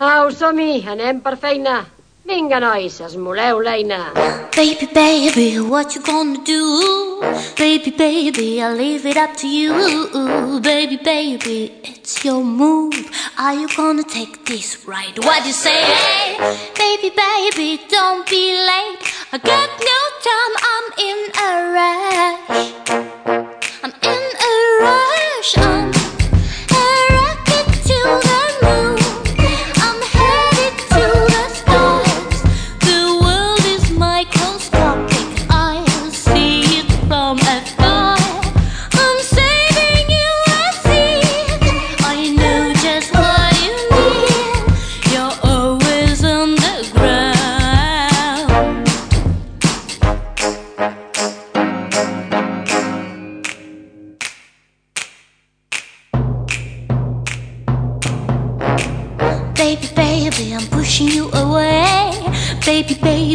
Au, som-hi, anem per feina. Vinga, nois, esmoleu l'eina. Baby, baby, what you gonna do? Baby, baby, I'll leave it up to you. Baby, baby, it's your move. Are you gonna take this right? What you say? Baby, baby, don't be late. I got no time, I'm in a rush. I'm in a rush. I'm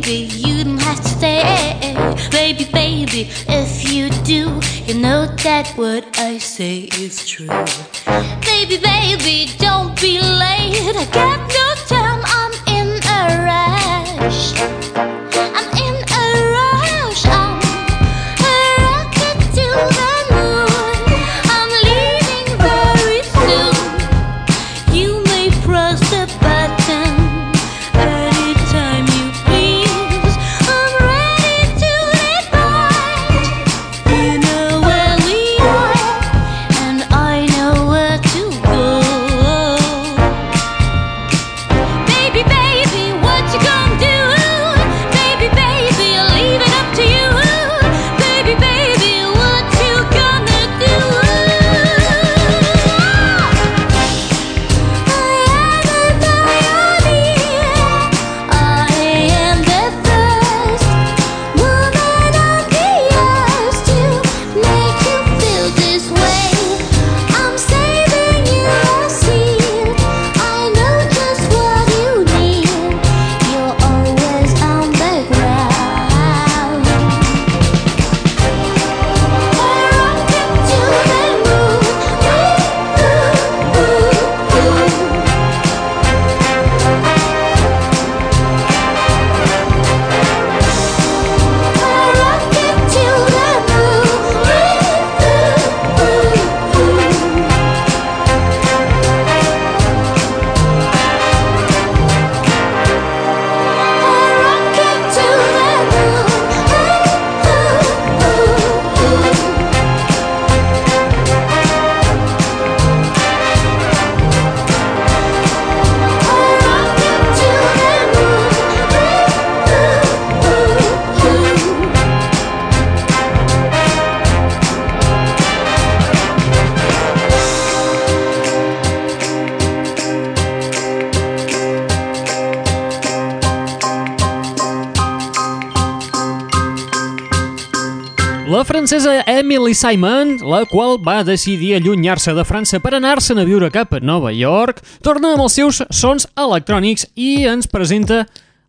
Baby, you don't have to stay. Baby, baby, if you do, you know that what I say is true. Baby, baby, don't be late. I got no time, I'm in a rush. La francesa Emily Simon, la qual va decidir allunyar-se de França per anar-se'n a viure cap a Nova York, torna amb els seus sons electrònics i ens presenta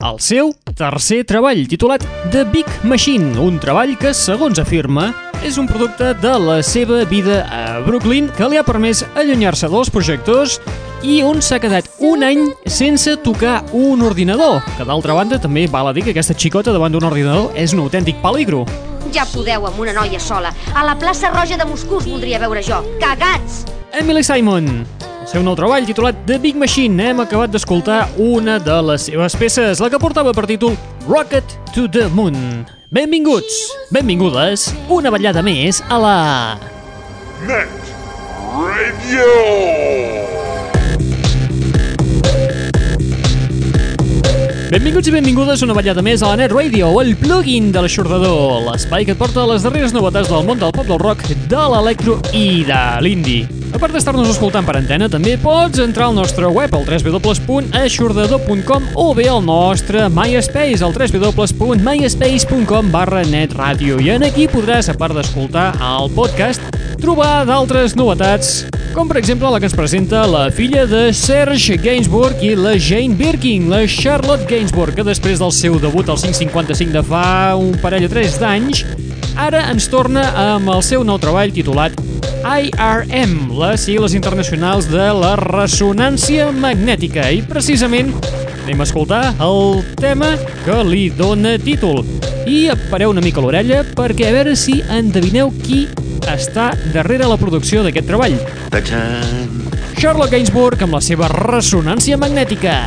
el seu tercer treball, titulat The Big Machine, un treball que, segons afirma, és un producte de la seva vida a Brooklyn que li ha permès allunyar-se dels projectors i on s'ha quedat un any sense tocar un ordinador, que d'altra banda també val a dir que aquesta xicota davant d'un ordinador és un autèntic peligro. Ja podeu amb una noia sola. A la plaça Roja de Moscou us voldria veure jo. Cagats! Emily Simon, seu nou treball titulat The Big Machine. Hem acabat d'escoltar una de les seves peces, la que portava per títol Rocket to the Moon. Benvinguts, benvingudes, una ballada més a la... Net Radio. Benvinguts i benvingudes una ballada més a la Net Radio, el plugin de l'aixordador, l'espai que et porta les darreres novetats del món del pop del rock, de l'electro i de l'indie. A part d'estar-nos escoltant per antena, també pots entrar al nostre web, al www.aixordador.com o bé al nostre MySpace, al www.myspace.com barra netradio. I en aquí podràs, a part d'escoltar el podcast, trobar d'altres novetats, com per exemple la que ens presenta la filla de Serge Gainsbourg i la Jane Birkin, la Charlotte Gainsbourg, que després del seu debut al 555 de fa un parell o tres d'anys, ara ens torna amb el seu nou treball titulat IRM, les sigles internacionals de la ressonància magnètica, i precisament anem a escoltar el tema que li dona títol. I pareu una mica l'orella perquè a veure si endevineu qui està darrere la producció d'aquest treball. Charlotte Gainsbourg amb la seva ressonància magnètica.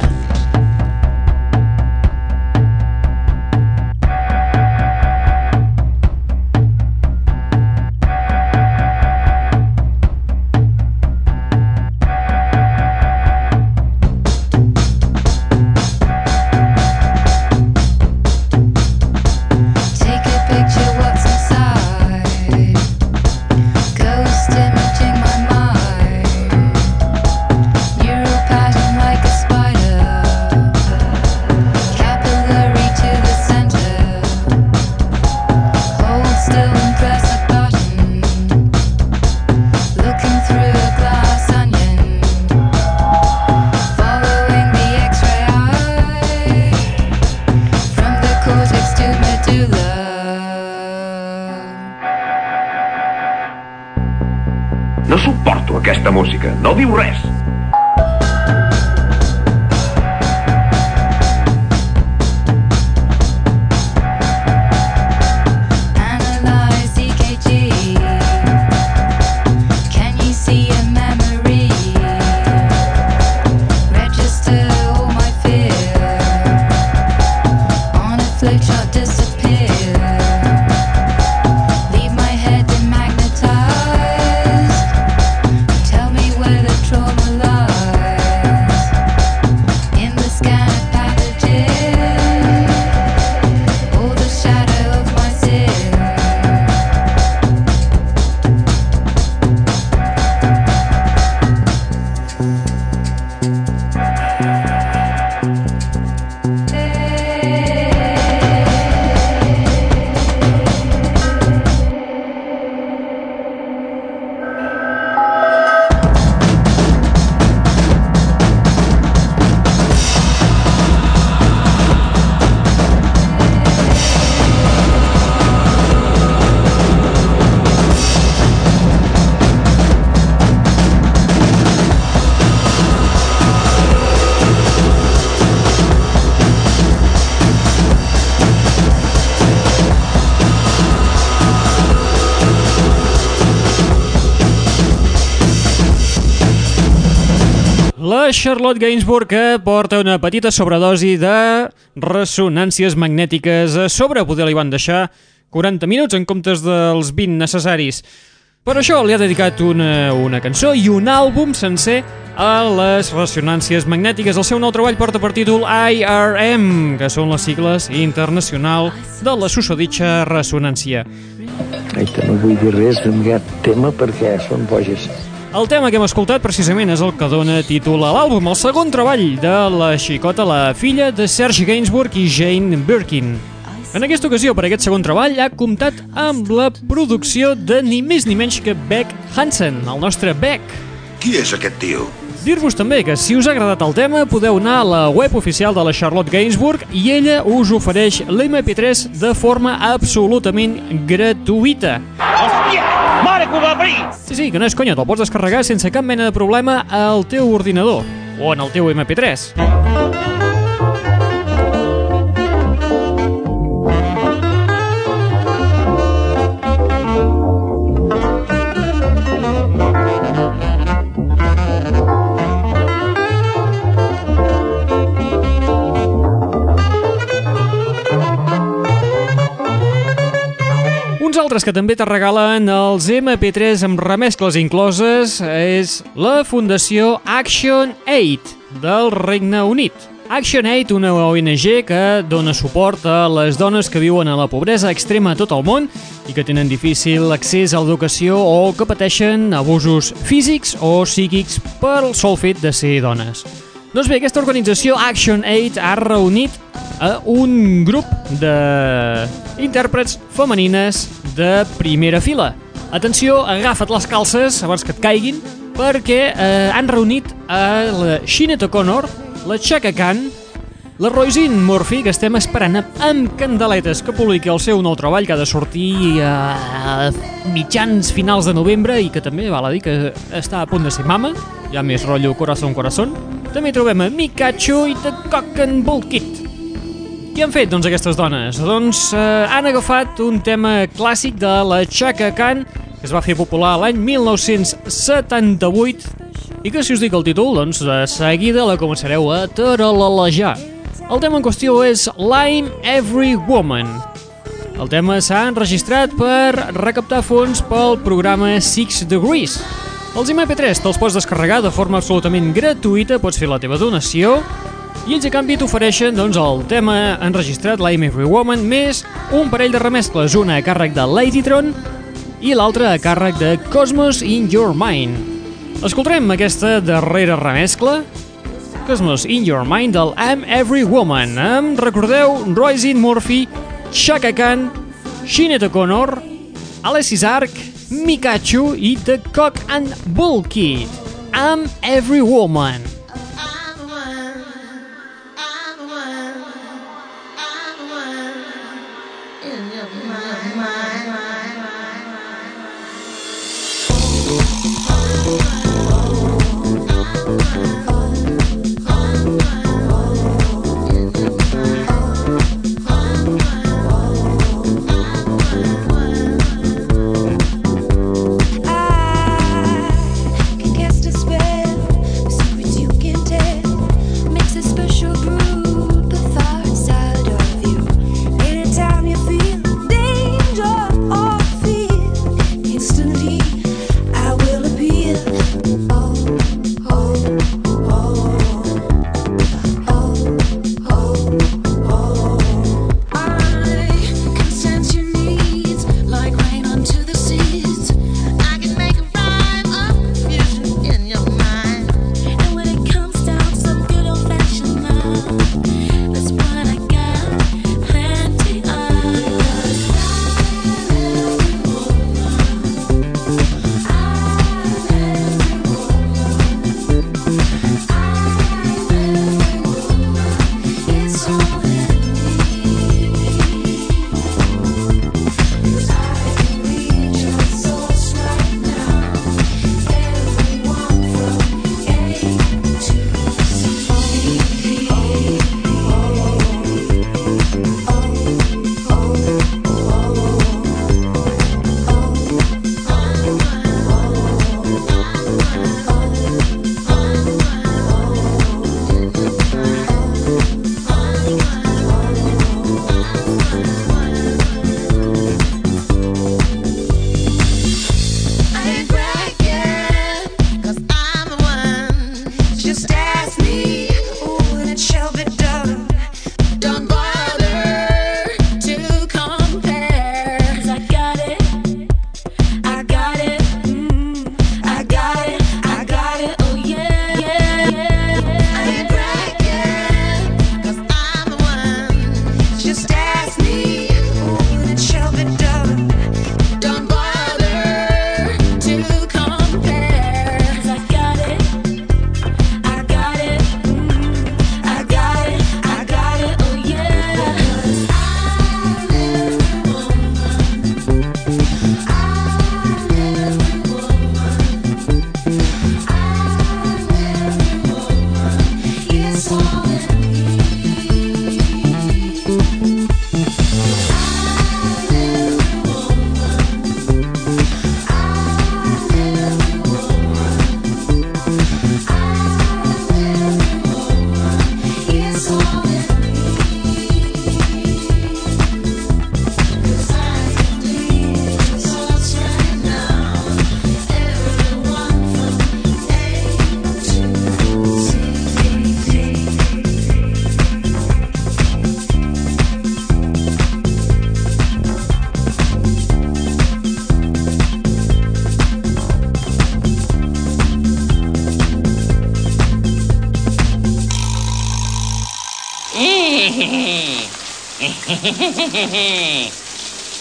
La Charlotte Gainsbourg que porta una petita sobredosi de ressonàncies magnètiques a sobre. Poder li van deixar 40 minuts en comptes dels 20 necessaris. Per això li ha dedicat una, una cançó i un àlbum sencer a les ressonàncies magnètiques. El seu nou treball porta per títol IRM, que són les sigles internacional de la susoditxa ressonància. Aita, no vull dir res d'aquest tema perquè són boges. El tema que hem escoltat precisament és el que dona títol a l'àlbum, el segon treball de la xicota, la filla de Serge Gainsbourg i Jane Birkin. En aquesta ocasió, per aquest segon treball, ha comptat amb la producció de ni més ni menys que Beck Hansen, el nostre Beck. Qui és aquest tio? Dir-vos també que si us ha agradat el tema podeu anar a la web oficial de la Charlotte Gainsbourg i ella us ofereix l'MP3 de forma absolutament gratuïta. Sí, sí, que no és conya, te'l pots descarregar sense cap mena de problema al teu ordinador o en el teu MP3. Altres que també te regalen els MP3 amb remescles incloses és la Fundació Action Aid del Regne Unit. Action Aid, una ONG que dona suport a les dones que viuen a la pobresa extrema a tot el món i que tenen difícil accés a l'educació o que pateixen abusos físics o psíquics pel sol fet de ser dones. Doncs bé, aquesta organització Action Aid ha reunit a un grup d'intèrprets femenines de primera fila. Atenció, agafa't les calces abans que et caiguin, perquè eh, han reunit a la Sinead O'Connor, la Chaka Khan, La Roisin Murphy, que estem esperant amb candeletes que publiqui el seu nou treball que ha de sortir a mitjans finals de novembre i que també val a dir que està a punt de ser mama, ja més rotllo corazón corazón. També trobem a Mikachu i The Cock and Bull Kid. Què han fet, doncs, aquestes dones? Doncs eh, han agafat un tema clàssic de la Chaka Khan, que es va fer popular l'any 1978, i que, si us dic el títol, doncs, de seguida la començareu a taralalejar. El tema en qüestió és Lime Every Woman. El tema s'ha enregistrat per recaptar fons pel programa Six Degrees. Els MP3 te'ls pots descarregar de forma absolutament gratuïta, pots fer la teva donació i ells a canvi t'ofereixen doncs, el tema enregistrat, Lime Every Woman, més un parell de remescles, una a càrrec de Ladytron i l'altra a càrrec de Cosmos in Your Mind. Escoltarem aquesta darrera remescla, Cosmos in Your Mind del I'm Every Woman, amb, recordeu, Roisin Murphy, Chaka Khan, Sinead O'Connor, Alessis Arc, Mikachu i The Cock and Bull Kid. I'm Every Woman.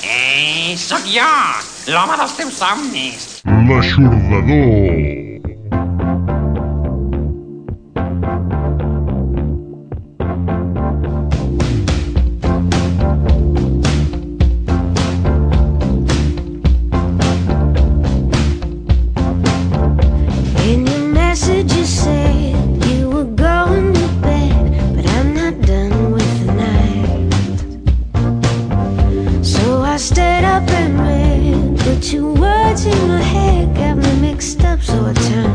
Eh, sóc jo, l'home dels teus somnis. L'aixordador. stood up and read, but two words in my head got me mixed up, so I turned.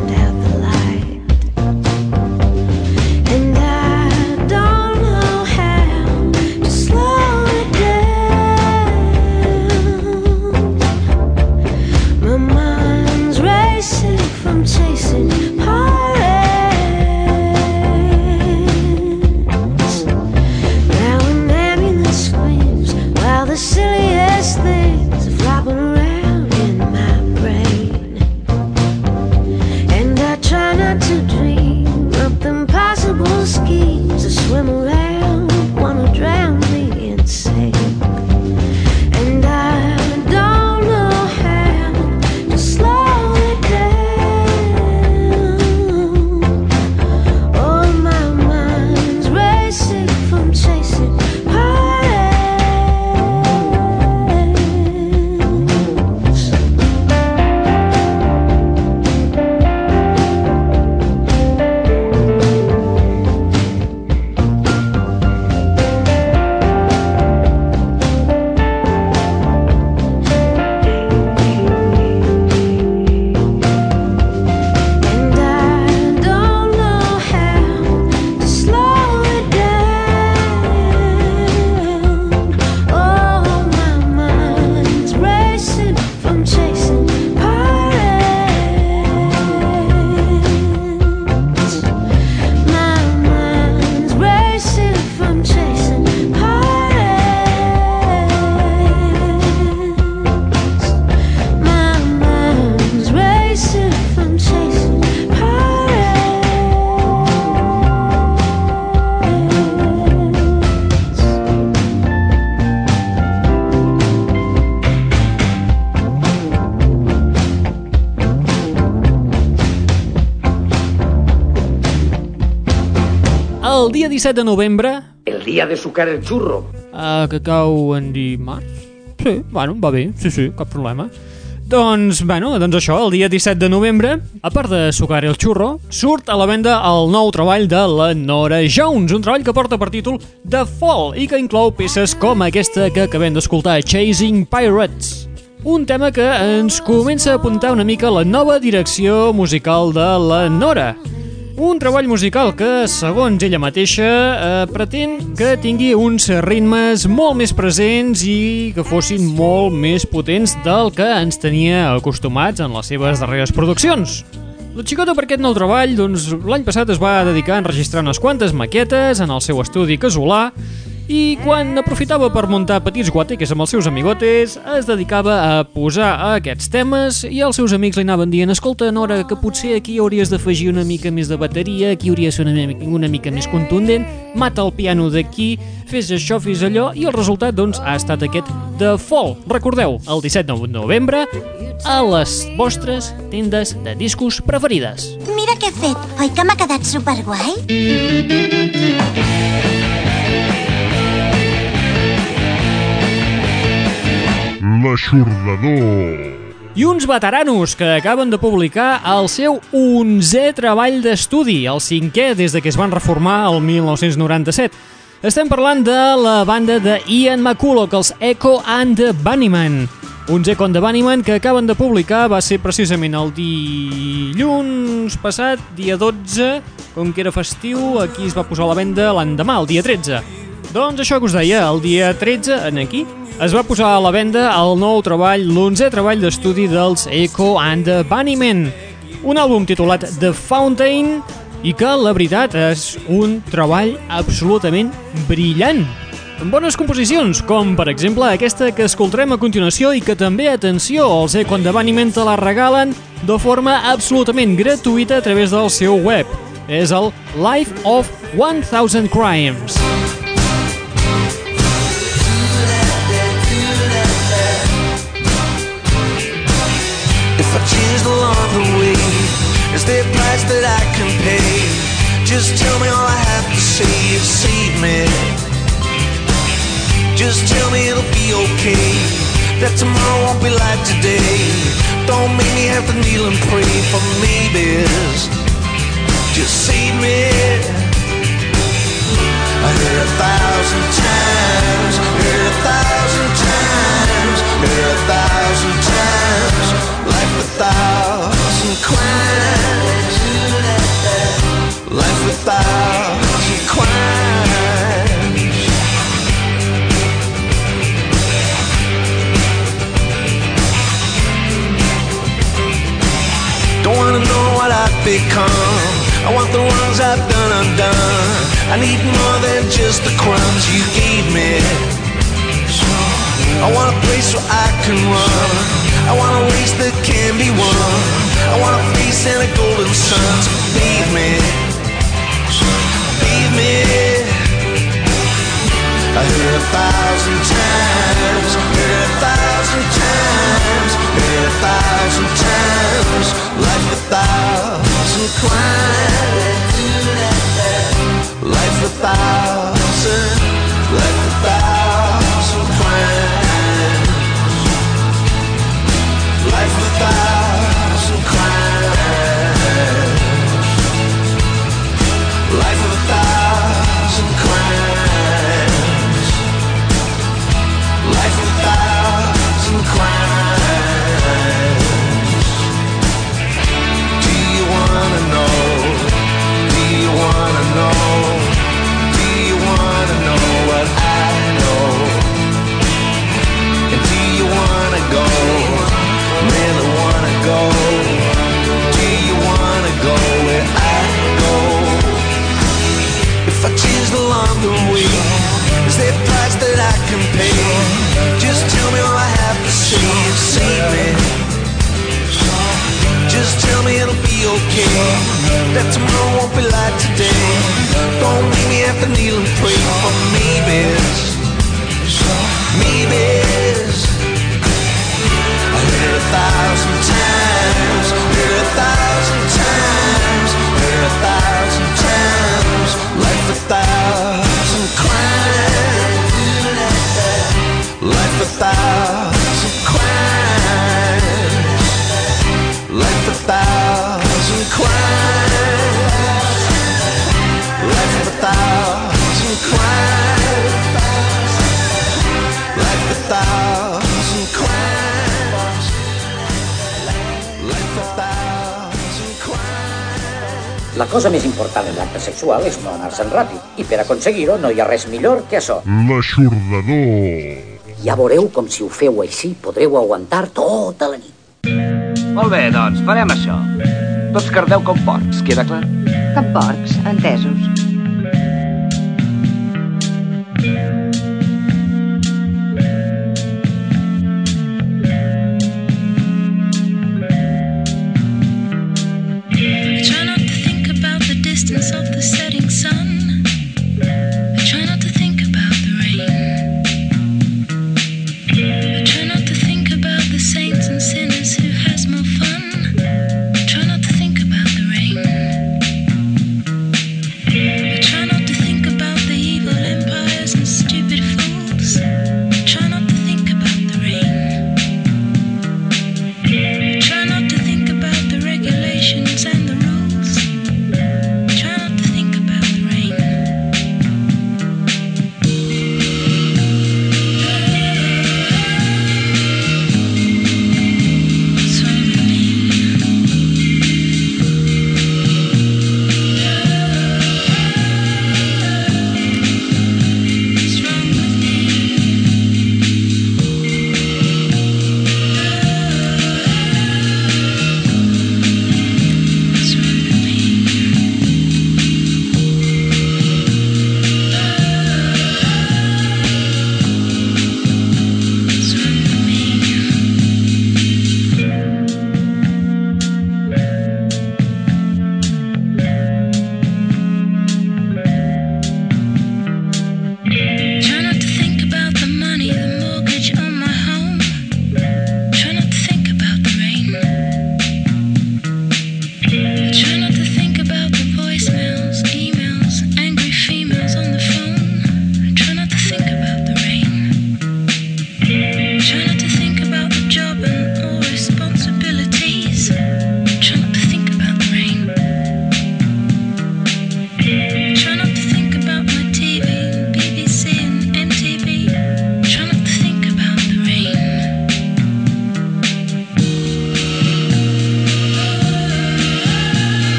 El dia 17 de novembre, El día de sucar el churro. uh, que cau en dimarts, sí, bueno, va bé, sí, sí, cap problema. Doncs, bueno, doncs això, el dia 17 de novembre, a part de sucar el xurro, surt a la venda el nou treball de la Nora Jones, un treball que porta per títol The Fall i que inclou peces com aquesta que acabem d'escoltar, Chasing Pirates. Un tema que ens comença a apuntar una mica la nova direcció musical de la Nora. Un treball musical que, segons ella mateixa, eh, pretén que tingui uns ritmes molt més presents i que fossin molt més potents del que ens tenia acostumats en les seves darreres produccions. La xicota per aquest nou treball, doncs, l'any passat es va dedicar a enregistrar unes quantes maquetes en el seu estudi casolà i quan aprofitava per muntar petits guateques amb els seus amigotes, es dedicava a posar aquests temes i els seus amics li anaven dient escolta, Nora, que potser aquí hauries d'afegir una mica més de bateria, aquí hauria de ser una, mica- una mica més contundent, mata el piano d'aquí, fes això, fes allò, i el resultat, doncs, ha estat aquest The Fall. Recordeu, el 17 de novembre, a les vostres tendes de discos preferides. Mira què he fet. Oi que m'ha quedat superguai? L'aixordador. I uns veteranos que acaben de publicar el seu 11è treball d'estudi, el cinquè des de que es van reformar el 1997. Estem parlant de la banda de Ian McCulloch, els Echo and the Bunnymen. Uns Echo and the Bunnymen que acaben de publicar va ser precisament el dilluns passat, dia 12, com que era festiu, aquí es va posar a la venda l'endemà, el dia 13. Doncs això que us deia, el dia 13, en aquí, es va posar a la venda el nou treball, l'11è treball d'estudi dels Echo and the Bunnymen. Un àlbum titulat The Fountain i que, la veritat, és un treball absolutament brillant. Amb bones composicions, com per exemple aquesta que escoltarem a continuació i que també, atenció, els Echo and the Bunnymen te la regalen de forma absolutament gratuïta a través del seu web. És el Life of 1000 Crimes. If I changed along the way, is there a price that I can pay? Just tell me all I have to say is save me. Just tell me it'll be okay. That tomorrow won't be like today. Don't make me have to kneel and pray for maybes. Just save me. I heard a thousand times, life a thousand life a thousand crimes. Don't wanna know what I've become. I want the wrongs I've done undone. I need more than just the crumbs you gave me. I want a place where I can run. I want a race that can be won. I want a face and a golden sun to bathe me. Bathe me. I heard a thousand times, heard a thousand times, heard a thousand times. Life a thousand crimes. Life a thousand, life a thousand crimes. Can pay? Just tell me all I have to say and save me. Just tell me it'll be okay. That tomorrow won't be like today. Don't make me have to kneel and pray for maybes. Maybes. I heard a thousand La cosa més important en l'acte sexual és no anar-se'n ràpid, i per aconseguir-ho no hi ha res millor que això. L'aixordador. Ja veureu com si ho feu així podreu aguantar tota la nit. Molt bé, doncs, farem això. Tots cardeu com porcs, queda clar? Com porcs, entesos.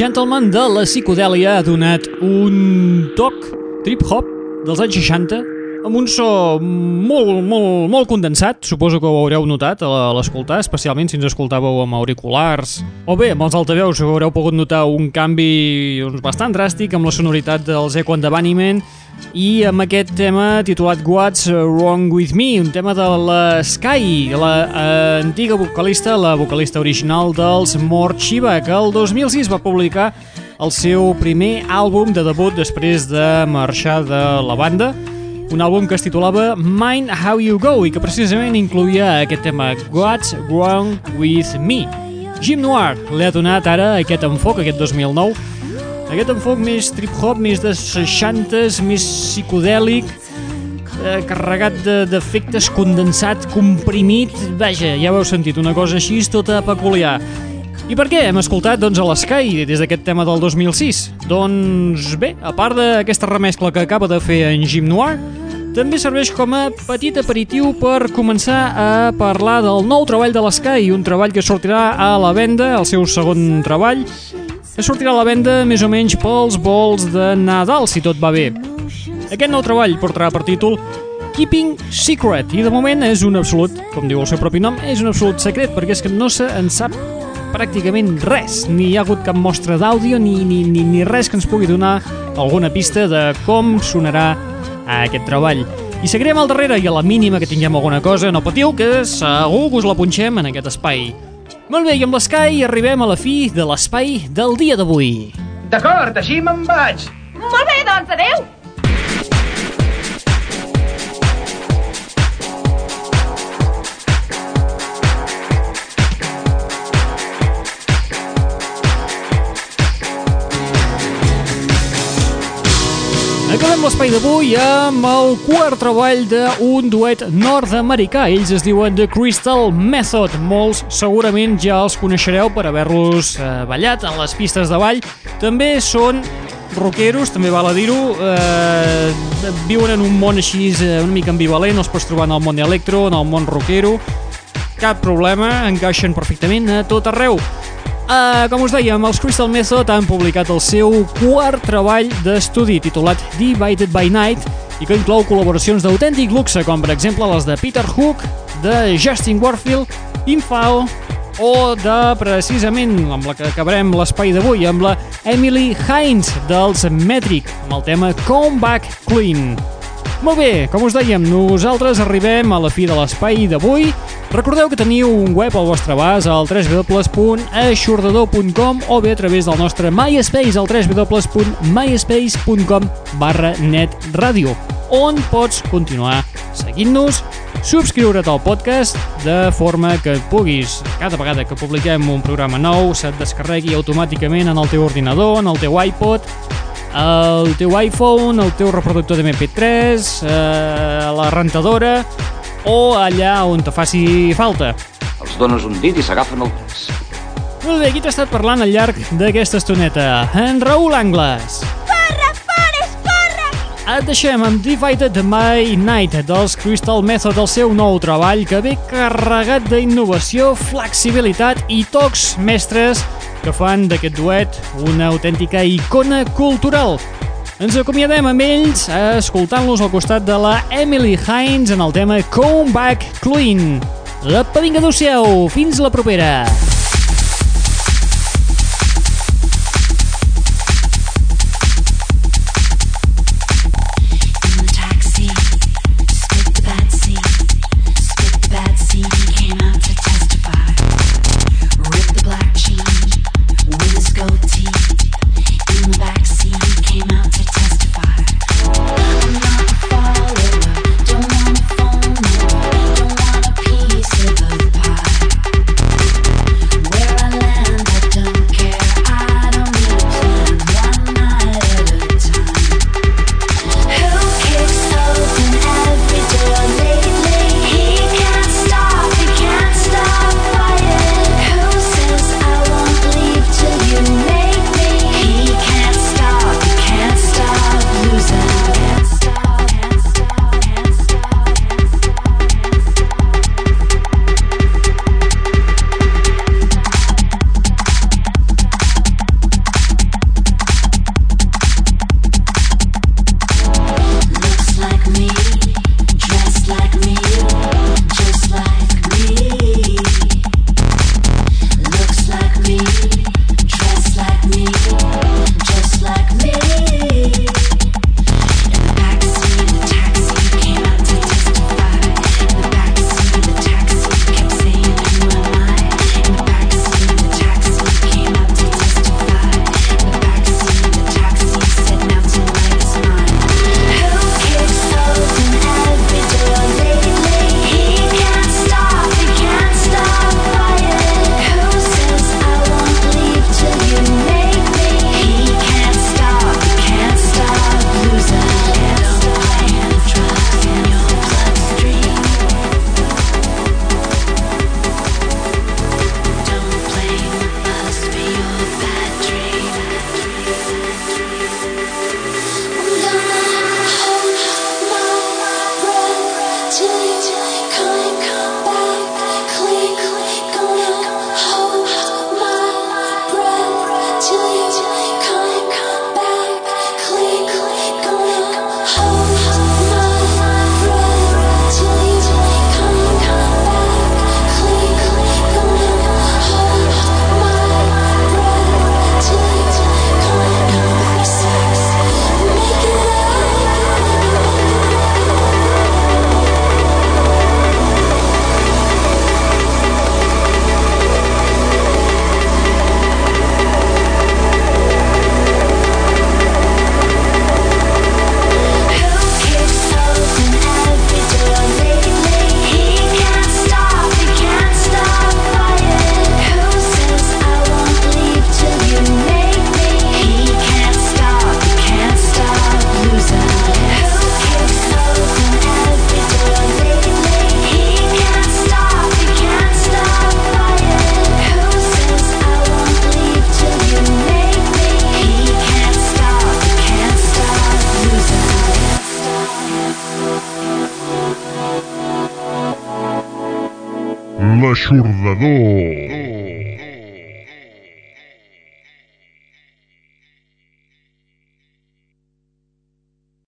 Gentleman de la psicodèlia, ha donat un toc trip-hop dels anys 60 amb un so molt, molt, molt condensat, suposo que ho haureu notat a l'escoltar, especialment si ens escoltàveu amb auriculars, o bé, amb els altaveus haureu pogut notar un canvi doncs, bastant dràstic amb la sonoritat dels Echo and i amb aquest tema titulat What's Wrong With Me, un tema de la Sky, la eh, antiga vocalista, la vocalista original dels Mort Shiva, que el 2006 va publicar el seu primer àlbum de debut després de marxar de la banda, un àlbum que es titulava Mind How You Go i que precisament incluïa aquest tema What's Wrong With Me. Jim Noir li ha donat ara aquest enfoc, aquest 2009, aquest enfoc més trip-hop, més de 60s, més psicodèlic, eh, carregat de- d'efectes, condensat, comprimit, vaja, ja ho heu sentit, una cosa així tota peculiar. I per què hem escoltat doncs, a l'Sky des d'aquest tema del 2006? Doncs bé, a part d'aquesta remescla que acaba de fer en Jim Noir, també serveix com a petit aperitiu per començar a parlar del nou treball de l'Sky, un treball que sortirà a la venda, el seu segon treball, que sortirà a la venda més o menys pels vols de Nadal, si tot va bé. Aquest nou treball portarà per títol Keeping Secret i de moment és un absolut, com diu el seu propi nom, és un absolut secret perquè és que no se en sap pràcticament res, ni hi ha hagut cap mostra d'àudio ni, ni, ni, ni res que ens pugui donar alguna pista de com sonarà aquest treball. I seguirem al darrere i a la mínima que tinguem alguna cosa, no patiu que segur que us la punxem en aquest espai. Molt bé, i amb l'Sky arribem a la fi de l'espai del dia d'avui. D'acord, així me'n vaig. Molt bé, doncs, adeu! Acabem l'espai d'avui amb el quart treball d'un duet nord-americà. Ells es diuen The Crystal Method. Molts segurament ja els coneixereu per haver-los eh, ballat en les pistes de ball. També són rockeros, també val a dir-ho. Eh, viuen en un món així eh, una mica ambivalent. Els pots trobar en el món electro, en el món rockero. Cap problema, encaixen perfectament a tot arreu. Uh, com us dèiem, els Crystal Method han publicat el seu quart treball d'estudi titulat Divided by Night i que inclou col·laboracions d'autèntic luxe, com per exemple les de Peter Hook, de Justin Warfield, Infao o de, precisament, amb la que acabarem l'espai d'avui, amb la Emily Hines dels Metric, amb el tema Come Back Clean. Molt bé, com us dèiem, nosaltres arribem a la fi de l'espai d'avui. Recordeu que teniu un web al vostre abast al www.aixordador.com o bé a través del nostre MySpace al www.myspace.com barra netradio on pots continuar seguint-nos, subscriure't al podcast de forma que puguis, cada vegada que publiquem un programa nou, se't descarregui automàticament en el teu ordinador, en el teu iPod, el teu iPhone, el teu reproductor de MP3, eh, la rentadora o allà on te faci falta. Els dones un dit i s'agafen el pes. Molt bé, qui t'ha estat parlant al llarg d'aquesta estoneta? En Raül Angles. Corre, Forrest, corre! Et deixem amb Divided My Night dels Crystal Method, el seu nou treball que ve carregat d'innovació, flexibilitat i tocs mestres que fan d'aquest duet una autèntica icona cultural. Ens acomiadem amb ells escoltant-los al costat de la Emily Hines en el tema Come Back Clean. Apa, vinga, adeu-siau, fins la propera.